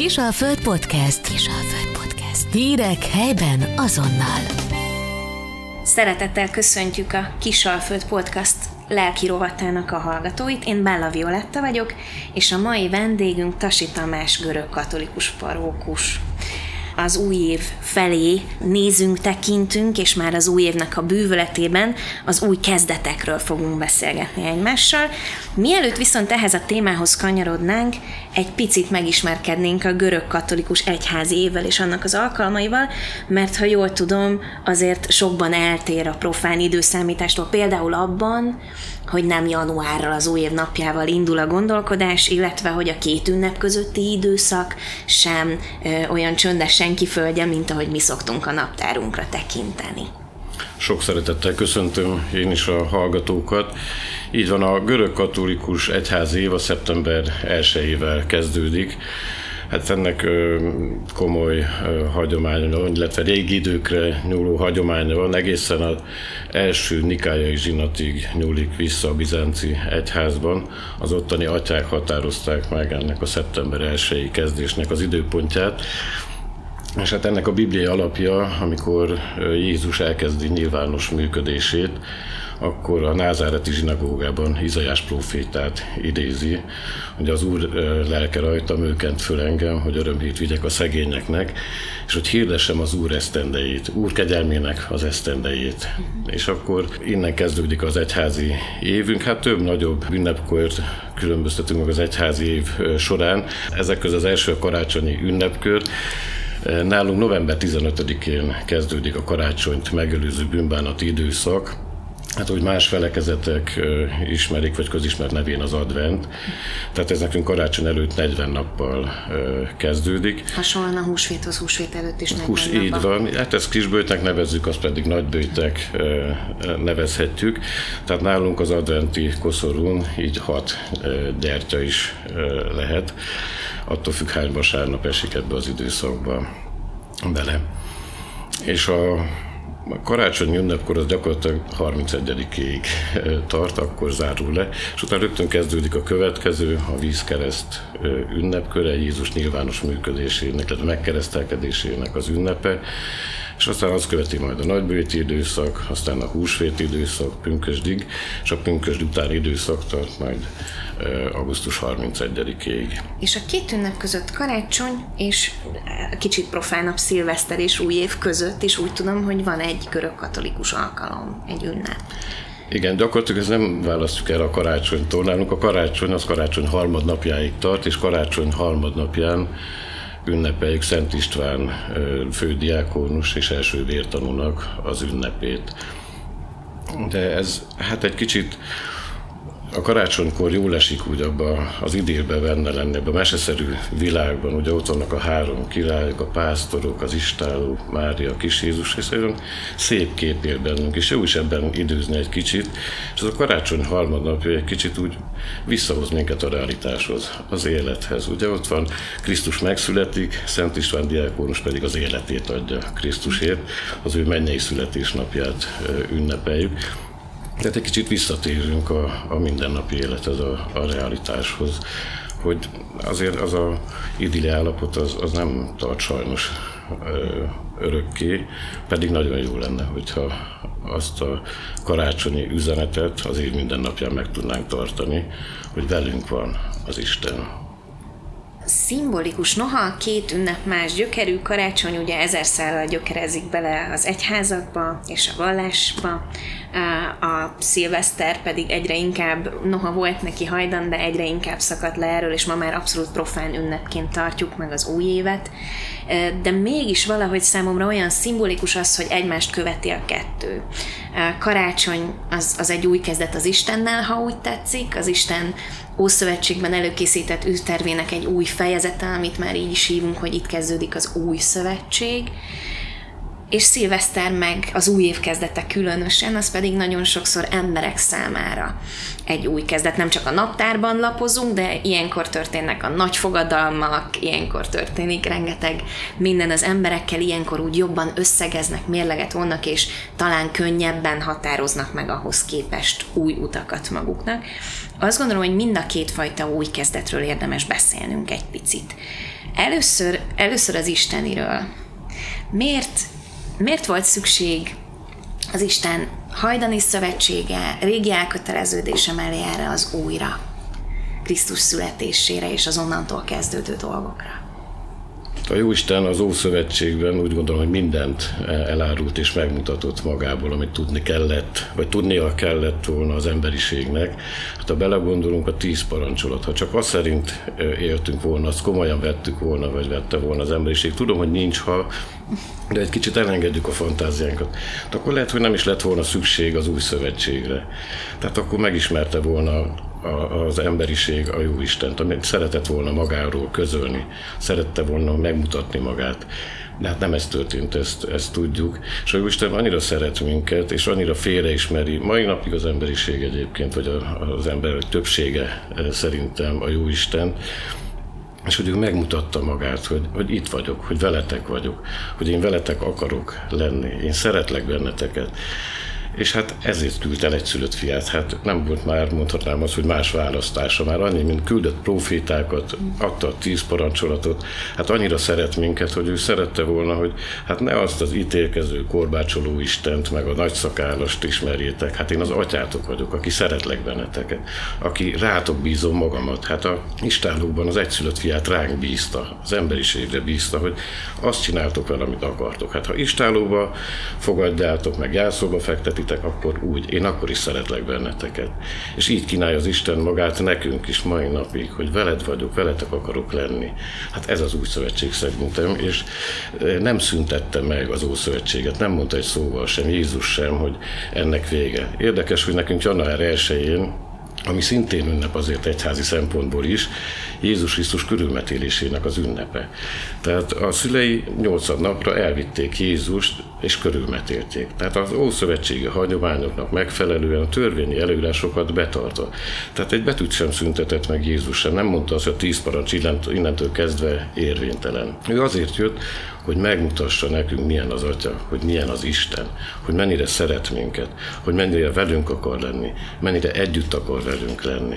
Kisalföld Podcast. Kisalföld Podcast. Hírek helyben azonnal. Szeretettel köszöntjük a Kisalföld Podcast lelki rovatának a hallgatóit. Én Bella Violetta vagyok, és a mai vendégünk Tasi Tamás görög katolikus parókus az új év felé nézünk, tekintünk, és már az új évnek a bűvöletében az új kezdetekről fogunk beszélgetni egymással. Mielőtt viszont ehhez a témához kanyarodnánk, egy picit megismerkednénk a görög katolikus egyházi évvel és annak az alkalmaival, mert ha jól tudom, azért sokban eltér a profán időszámítástól, például abban, hogy nem januárral az új év napjával indul a gondolkodás, illetve hogy a két ünnep közötti időszak sem ö, olyan csöndesen kiföldje, mint ahogy mi szoktunk a naptárunkra tekinteni. Sok szeretettel köszöntöm én is a hallgatókat. Így van, a görög katolikus egyház év a szeptember 1-ével kezdődik. Hát ennek komoly hagyománya van, illetve régi időkre nyúló hagyománya van, egészen az első nikájai zsinatig nyúlik vissza a bizánci egyházban. Az ottani atyák határozták meg ennek a szeptember 1 kezdésnek az időpontját. És hát ennek a bibliai alapja, amikor Jézus elkezdi nyilvános működését, akkor a názáreti zsinagógában Izajás profétát idézi, hogy az Úr lelke rajtam, ő kent föl engem, hogy örömhét vigyek a szegényeknek, és hogy hirdessem az Úr esztendejét, Úr kegyelmének az esztendejét. És akkor innen kezdődik az egyházi évünk, hát több nagyobb ünnepkört különböztetünk meg az egyházi év során. Ezek közül az első a karácsonyi ünnepkör, Nálunk november 15-én kezdődik a karácsonyt megelőző bűnbánati időszak, Hát, hogy más felekezetek ismerik, vagy közismert nevén az advent. Tehát ez nekünk karácsony előtt 40 nappal kezdődik. Hasonlóan a húsvéthoz, húsvét előtt is 40 Hús, nappa. Így van. Hát ezt kisbőjtnek nevezzük, azt pedig nagybőjtek nevezhetjük. Tehát nálunk az adventi koszorún így hat gyertya is lehet. Attól függ, hány vasárnap esik ebbe az időszakba bele. És a karácsony ünnepkor az gyakorlatilag 31-ig tart, akkor zárul le, és utána rögtön kezdődik a következő, a vízkereszt ünnepköre, Jézus nyilvános működésének, tehát megkeresztelkedésének az ünnepe, és aztán azt követi majd a nagybőti időszak, aztán a húsvét időszak, pünkösdig, és a pünkösd utáni időszak tart majd augusztus 31-ig. És a két ünnep között karácsony és kicsit profánabb szilveszter és új év között is úgy tudom, hogy van egy görög katolikus alkalom, egy ünnep. Igen, gyakorlatilag ez nem választjuk el a karácsonytól. Nálunk a karácsony az karácsony harmadnapjáig tart, és karácsony harmadnapján ünnepeljük Szent István fődiákónus és első vértanúnak az ünnepét. De ez hát egy kicsit a karácsonykor jól esik úgy abba az idélbe benne lenni, ebbe a meseszerű világban, ugye ott vannak a három királyok, a pásztorok, az istáló, Mária, kis Jézus, és egy szép kép él bennünk, és jó is ebben időzni egy kicsit, és az a karácsony harmadnapja egy kicsit úgy visszahoz minket a realitáshoz, az élethez. Ugye ott van Krisztus megszületik, Szent István diákónus pedig az életét adja Krisztusért, az ő mennyei születésnapját ünnepeljük. Tehát egy kicsit visszatérünk a, a mindennapi élethez, a, a realitáshoz, hogy azért az a idilli állapot az, az nem tart sajnos örökké, pedig nagyon jó lenne, hogyha azt a karácsonyi üzenetet az év minden meg tudnánk tartani, hogy velünk van az Isten, szimbolikus, noha két ünnep más gyökerű, karácsony ugye ezer szállal gyökerezik bele az egyházakba és a vallásba, a szilveszter pedig egyre inkább, noha volt neki hajdan, de egyre inkább szakadt le erről, és ma már abszolút profán ünnepként tartjuk meg az új évet, de mégis valahogy számomra olyan szimbolikus az, hogy egymást követi a kettő. Karácsony az, az egy új kezdet az Istennel, ha úgy tetszik, az Isten Ószövetségben előkészített űrtervének egy új fejezete, amit már így is hívunk, hogy itt kezdődik az új szövetség, és szilveszter meg az új év kezdete különösen, az pedig nagyon sokszor emberek számára egy új kezdet. Nem csak a naptárban lapozunk, de ilyenkor történnek a nagy fogadalmak, ilyenkor történik rengeteg minden az emberekkel, ilyenkor úgy jobban összegeznek, mérleget vonnak, és talán könnyebben határoznak meg ahhoz képest új utakat maguknak. Azt gondolom, hogy mind a két fajta új kezdetről érdemes beszélnünk egy picit. Először, először az Isteniről. Miért, miért volt szükség az Isten hajdani szövetsége, régi elköteleződése mellé erre az újra, Krisztus születésére és az onnantól kezdődő dolgokra? A Jóisten az Ószövetségben úgy gondolom, hogy mindent elárult és megmutatott magából, amit tudni kellett, vagy tudnia kellett volna az emberiségnek. Hát ha belegondolunk, a tíz parancsolat, ha csak azt szerint éltünk volna, azt komolyan vettük volna, vagy vette volna az emberiség. Tudom, hogy nincs, ha de egy kicsit elengedjük a fantáziánkat. De akkor lehet, hogy nem is lett volna szükség az új szövetségre. Tehát akkor megismerte volna az emberiség a jó Istent, amit szeretett volna magáról közölni, szerette volna megmutatni magát. De hát nem ez történt, ezt, ezt tudjuk. És a Isten annyira szeret minket, és annyira félreismeri, mai napig az emberiség egyébként, vagy az ember többsége eh, szerintem a jó Isten, és hogy ő megmutatta magát, hogy, hogy itt vagyok, hogy veletek vagyok, hogy én veletek akarok lenni, én szeretlek benneteket. És hát ezért küldte el egy szülött fiát. Hát nem volt már, mondhatnám azt, hogy más választása. Már annyi, mint küldött profétákat, adta a tíz parancsolatot. Hát annyira szeret minket, hogy ő szerette volna, hogy hát ne azt az ítélkező, korbácsoló Istent, meg a nagyszakállast ismerjétek. Hát én az atyátok vagyok, aki szeretlek benneteket, aki rátok bízom magamat. Hát a istálóban az egyszülött fiát ránk bízta, az emberiségre bízta, hogy azt csináltok vele, amit akartok. Hát ha istálóba fogadjátok, meg jászóba fektet, szeretitek, akkor úgy, én akkor is szeretlek benneteket. És így kínálja az Isten magát nekünk is mai napig, hogy veled vagyok, veletek akarok lenni. Hát ez az új szövetség szerintem, és e, nem szüntette meg az Ószövetséget, nem mondta egy szóval sem, Jézus sem, hogy ennek vége. Érdekes, hogy nekünk január 1 ami szintén ünnep azért egyházi szempontból is, Jézus Krisztus körülmetélésének az ünnepe. Tehát a szülei nyolcad napra elvitték Jézust, és körülmetélték. Tehát az ószövetségi hagyományoknak megfelelően a törvényi előírásokat betartva. Tehát egy betűt sem szüntetett meg Jézus sem. Nem mondta azt, hogy a tíz parancs innentől kezdve érvénytelen. Ő azért jött, hogy megmutassa nekünk, milyen az Atya, hogy milyen az Isten, hogy mennyire szeret minket, hogy mennyire velünk akar lenni, mennyire együtt akar velünk lenni.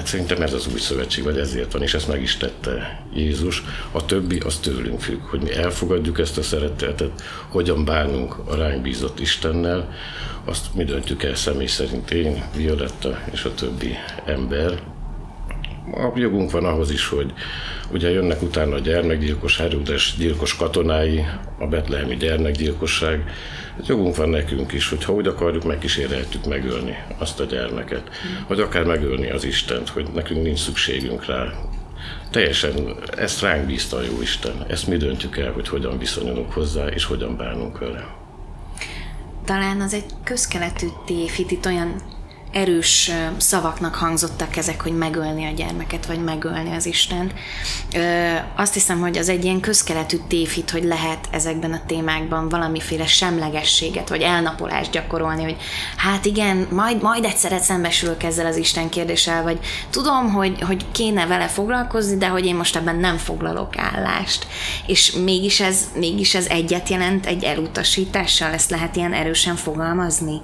Hát szerintem ez az új szövetség, vagy ezért van, és ezt meg is tette Jézus. A többi az tőlünk függ, hogy mi elfogadjuk ezt a szeretetet, hogyan bánunk a ránk bízott Istennel, azt mi döntjük el személy szerint én, Violetta és a többi ember. A jogunk van ahhoz is, hogy ugye jönnek utána a gyermekgyilkos, Herodes gyilkos katonái, a betlehemi gyermekgyilkosság, jogunk van nekünk is, hogy ha úgy akarjuk, megkísérhetjük megölni azt a gyermeket, vagy akár megölni az Istent, hogy nekünk nincs szükségünk rá. Teljesen ezt ránk bízta a jó Isten. Ezt mi döntjük el, hogy hogyan viszonyulunk hozzá, és hogyan bánunk vele. Talán az egy közkeletű tévhit, itt olyan erős szavaknak hangzottak ezek, hogy megölni a gyermeket, vagy megölni az Istent. Azt hiszem, hogy az egy ilyen közkeletű tévhit, hogy lehet ezekben a témákban valamiféle semlegességet, vagy elnapolást gyakorolni, hogy hát igen, majd, majd egyszer szembesülök ezzel az Isten kérdéssel, vagy tudom, hogy, hogy kéne vele foglalkozni, de hogy én most ebben nem foglalok állást. És mégis ez, mégis ez egyet jelent egy elutasítással, ezt lehet ilyen erősen fogalmazni?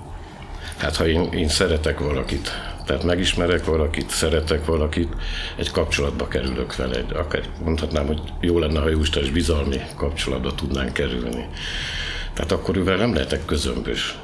Hát ha én, én szeretek valakit, tehát megismerek valakit, szeretek valakit, egy kapcsolatba kerülök vele. Akár mondhatnám, hogy jó lenne, ha Jóisten is bizalmi kapcsolatba tudnánk kerülni. Tehát akkor ővel nem lehetek közömbös.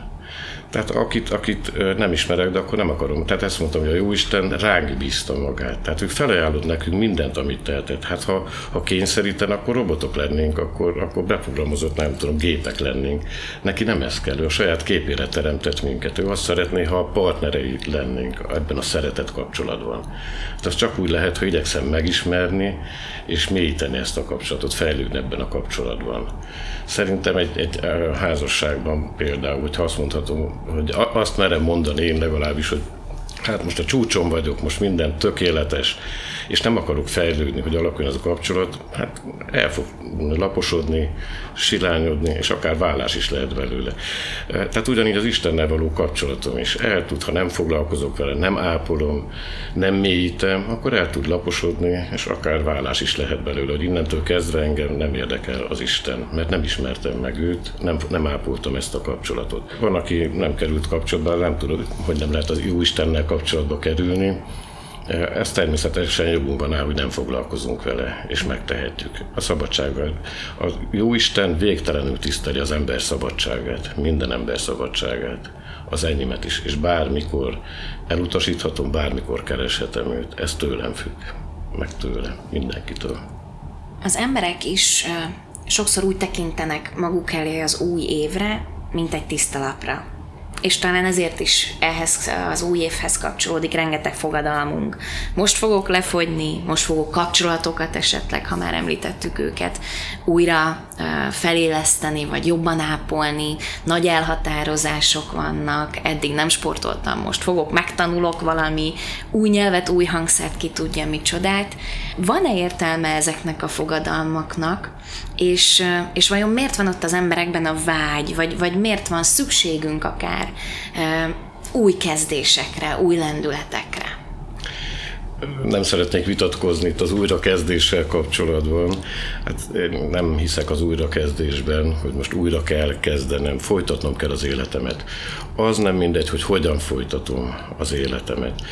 Tehát akit, akit nem ismerek, de akkor nem akarom. Tehát ezt mondtam, hogy a Jóisten ránk bízta magát. Tehát ő felajánlott nekünk mindent, amit tehetett. Hát ha, ha kényszeríten, akkor robotok lennénk, akkor, akkor beprogramozott, nem tudom, gépek lennénk. Neki nem ez kell, ő a saját képére teremtett minket. Ő azt szeretné, ha a partnerei lennénk ebben a szeretet kapcsolatban. Hát az csak úgy lehet, hogy igyekszem megismerni, és mélyíteni ezt a kapcsolatot, fejlődni ebben a kapcsolatban. Szerintem egy, egy házasságban például, hogyha azt mondhatom, hogy azt merem mondani én legalábbis, hogy hát most a csúcson vagyok, most minden tökéletes, és nem akarok fejlődni, hogy alakuljon ez a kapcsolat, hát el fog laposodni, silányodni, és akár vállás is lehet belőle. Tehát ugyanígy az Istennel való kapcsolatom is el tud, ha nem foglalkozok vele, nem ápolom, nem mélyítem, akkor el tud laposodni, és akár vállás is lehet belőle, hogy innentől kezdve engem nem érdekel az Isten, mert nem ismertem meg őt, nem, nem ápoltam ezt a kapcsolatot. Van, aki nem került kapcsolatba, nem tudod, hogy nem lehet az jó Istennel kapcsolatba kerülni, Ez természetesen jogunkban áll, hogy nem foglalkozunk vele, és megtehetjük. A szabadsággal. A Jóisten végtelenül tiszteli az ember szabadságát, minden ember szabadságát, az enyémet is, és bármikor elutasíthatom, bármikor kereshetem őt. Ez tőlem függ, meg tőle, mindenkitől. Az emberek is sokszor úgy tekintenek maguk elé az új évre, mint egy tiszta lapra és talán ezért is ehhez az új évhez kapcsolódik rengeteg fogadalmunk. Most fogok lefogyni, most fogok kapcsolatokat esetleg, ha már említettük őket, újra feléleszteni, vagy jobban ápolni, nagy elhatározások vannak, eddig nem sportoltam, most fogok, megtanulok valami, új nyelvet, új hangszert, ki tudja micsodát. Van-e értelme ezeknek a fogadalmaknak, és, és vajon miért van ott az emberekben a vágy, vagy, vagy miért van szükségünk akár új kezdésekre, új lendületekre? Nem szeretnék vitatkozni itt az újrakezdéssel kapcsolatban. Hát én nem hiszek az újrakezdésben, hogy most újra kell kezdenem, folytatnom kell az életemet. Az nem mindegy, hogy hogyan folytatom az életemet.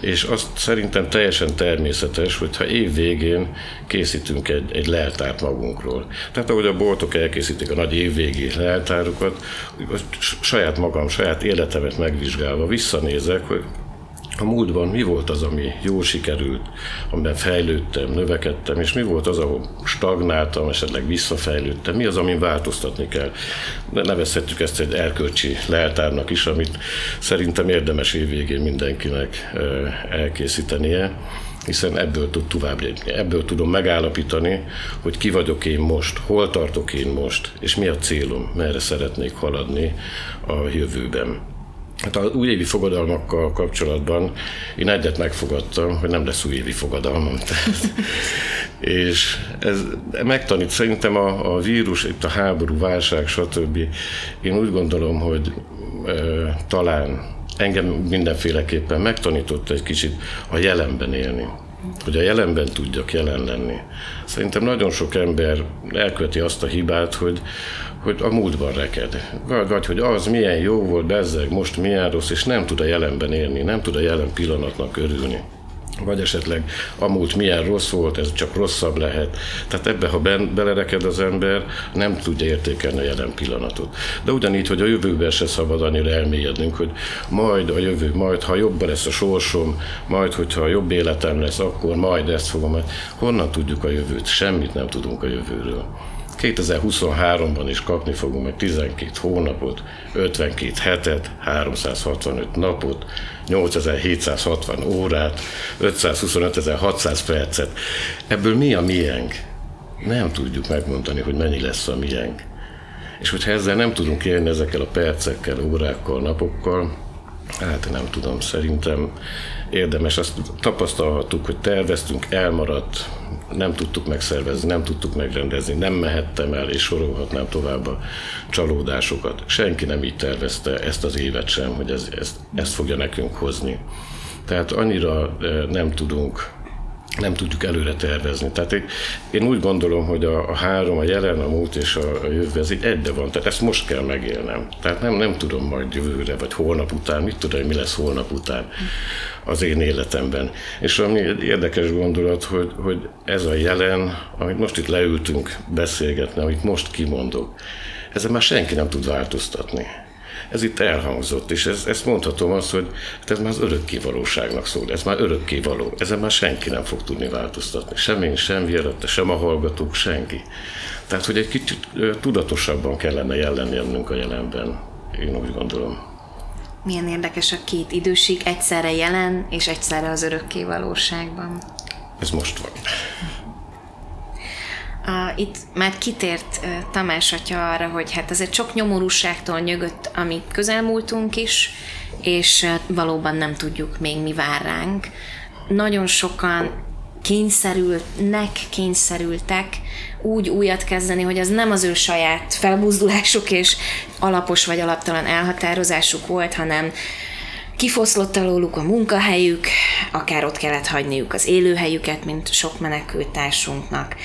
És azt szerintem teljesen természetes, hogyha év végén készítünk egy, egy leltárt magunkról. Tehát ahogy a boltok elkészítik a nagy évvégi leltárukat, saját magam, saját életemet megvizsgálva visszanézek, hogy a múltban mi volt az, ami jól sikerült, amiben fejlődtem, növekedtem, és mi volt az, ahol stagnáltam, esetleg visszafejlődtem, mi az, amin változtatni kell. De nevezhetjük ezt egy erkölcsi leltárnak is, amit szerintem érdemes évvégén mindenkinek elkészítenie hiszen ebből tud tovább lépni. Ebből tudom megállapítani, hogy ki vagyok én most, hol tartok én most, és mi a célom, merre szeretnék haladni a jövőben. Hát az újévi fogadalmakkal kapcsolatban én egyet megfogadtam, hogy nem lesz újévi fogadalmam. És ez megtanít szerintem a, a vírus, itt a háború, válság, stb. Én úgy gondolom, hogy e, talán engem mindenféleképpen megtanított egy kicsit a jelenben élni hogy a jelenben tudjak jelen lenni. Szerintem nagyon sok ember elköveti azt a hibát, hogy, hogy a múltban reked. Vagy, vagy hogy az milyen jó volt, bezzeg, most milyen rossz, és nem tud a jelenben élni, nem tud a jelen pillanatnak örülni vagy esetleg a múlt milyen rossz volt, ez csak rosszabb lehet. Tehát ebbe, ha ben, belereked az ember, nem tudja értékelni a jelen pillanatot. De ugyanígy, hogy a jövőben se szabad annyira elmélyednünk, hogy majd a jövő, majd ha jobb lesz a sorsom, majd hogyha jobb életem lesz, akkor majd ezt fogom. Honnan tudjuk a jövőt? Semmit nem tudunk a jövőről. 2023-ban is kapni fogunk meg 12 hónapot, 52 hetet, 365 napot, 8760 órát, 525.600 percet. Ebből mi a miénk? Nem tudjuk megmondani, hogy mennyi lesz a miénk. És hogyha ezzel nem tudunk élni ezekkel a percekkel, órákkal, napokkal, hát nem tudom, szerintem érdemes. Azt tapasztalhattuk, hogy terveztünk, elmaradt, nem tudtuk megszervezni, nem tudtuk megrendezni, nem mehettem el, és sorolhatnám tovább a csalódásokat. Senki nem így tervezte ezt az évet sem, hogy ez, ezt, ezt fogja nekünk hozni. Tehát annyira eh, nem tudunk nem tudjuk előre tervezni. Tehát én, én úgy gondolom, hogy a, a három, a jelen, a múlt és a, a jövő, ez így egybe van. Tehát ezt most kell megélnem. Tehát nem, nem tudom majd jövőre, vagy holnap után, mit tudom, mi lesz holnap után az én életemben. És ami egy érdekes gondolat, hogy, hogy ez a jelen, amit most itt leültünk beszélgetni, amit most kimondok, ezen már senki nem tud változtatni ez itt elhangzott, és ez, ezt mondhatom azt, hogy hát ez már az örökké valóságnak szól, ez már örökké való, ezen már senki nem fog tudni változtatni, sem én, sem Vieratte, sem a hallgatók, senki. Tehát, hogy egy kicsit tudatosabban kellene jellennünk a jelenben, én úgy gondolom. Milyen érdekes a két időség egyszerre jelen, és egyszerre az örökké valóságban. Ez most van. A, itt már kitért uh, Tamás atya arra, hogy hát ez egy sok nyomorúságtól nyögött a mi közelmúltunk is, és uh, valóban nem tudjuk még mi vár ránk. Nagyon sokan kényszerülnek, kényszerültek úgy újat kezdeni, hogy az nem az ő saját felbuzdulásuk és alapos vagy alaptalan elhatározásuk volt, hanem kifoszlott alóluk a munkahelyük, akár ott kellett hagyniuk az élőhelyüket, mint sok menekültársunknak.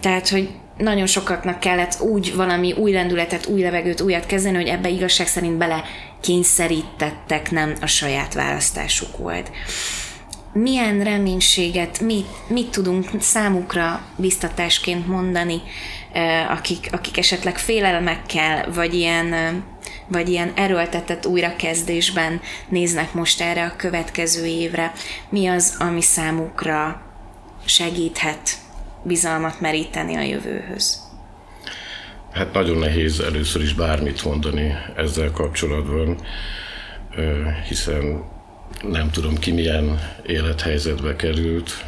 Tehát, hogy nagyon sokaknak kellett úgy valami új lendületet, új levegőt, újat kezdeni, hogy ebbe igazság szerint bele kényszerítettek, nem a saját választásuk volt. milyen reménységet, mit, mit tudunk számukra biztatásként mondani, akik, akik esetleg félelmekkel, vagy ilyen, vagy ilyen erőltetett újrakezdésben néznek most erre a következő évre. Mi az, ami számukra segíthet bizalmat meríteni a jövőhöz? Hát nagyon nehéz először is bármit mondani ezzel kapcsolatban, hiszen nem tudom ki milyen élethelyzetbe került,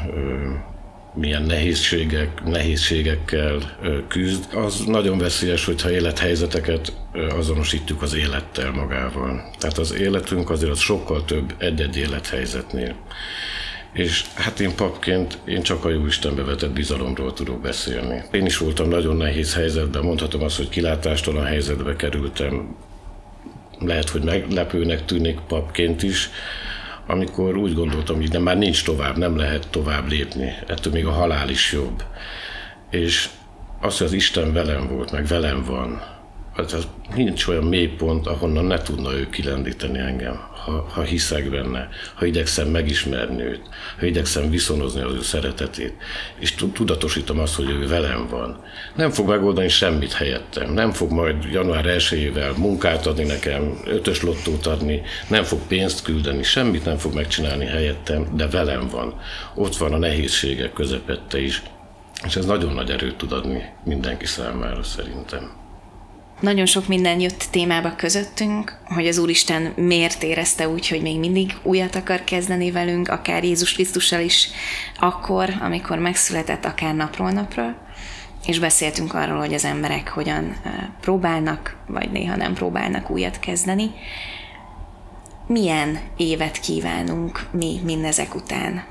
milyen nehézségek, nehézségekkel küzd. Az nagyon veszélyes, hogyha élethelyzeteket azonosítjuk az élettel magával. Tehát az életünk azért az sokkal több egy-egy élethelyzetnél. És hát én papként én csak a jó Istenbe vetett bizalomról tudok beszélni. Én is voltam nagyon nehéz helyzetben, mondhatom azt, hogy kilátástalan helyzetbe kerültem. Lehet, hogy meglepőnek tűnik papként is, amikor úgy gondoltam, hogy de már nincs tovább, nem lehet tovább lépni, ettől még a halál is jobb. És az, hogy az Isten velem volt, meg velem van, az, az nincs olyan mélypont, ahonnan ne tudna ő kilendíteni engem, ha, ha hiszek benne, ha igyekszem megismerni őt, ha igyekszem viszonozni az ő szeretetét, és tudatosítom azt, hogy ő velem van. Nem fog megoldani semmit helyettem, nem fog majd január 1 munkát adni nekem, ötös lottót adni, nem fog pénzt küldeni, semmit nem fog megcsinálni helyettem, de velem van. Ott van a nehézségek közepette is, és ez nagyon nagy erőt tud adni mindenki számára szerintem. Nagyon sok minden jött témába közöttünk, hogy az Úristen miért érezte úgy, hogy még mindig újat akar kezdeni velünk, akár Jézus Krisztussal is akkor, amikor megszületett, akár napról napra, és beszéltünk arról, hogy az emberek hogyan próbálnak, vagy néha nem próbálnak újat kezdeni. Milyen évet kívánunk mi mindezek után?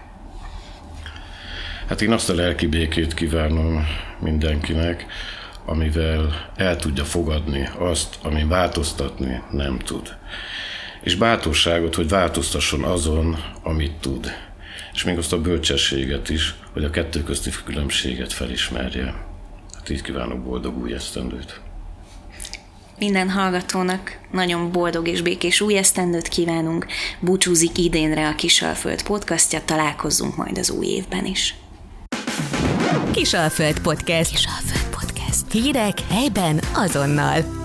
Hát én azt a lelki békét kívánom mindenkinek, amivel el tudja fogadni azt, ami változtatni nem tud. És bátorságot, hogy változtasson azon, amit tud. És még azt a bölcsességet is, hogy a kettő közti különbséget felismerje. Hát így kívánok boldog új esztendőt. Minden hallgatónak nagyon boldog és békés új esztendőt kívánunk. Búcsúzik idénre a Kisalföld podcastja, találkozzunk majd az új évben is. Kisalföld Podcast. Kisalföld Podcast. Hírek helyben azonnal.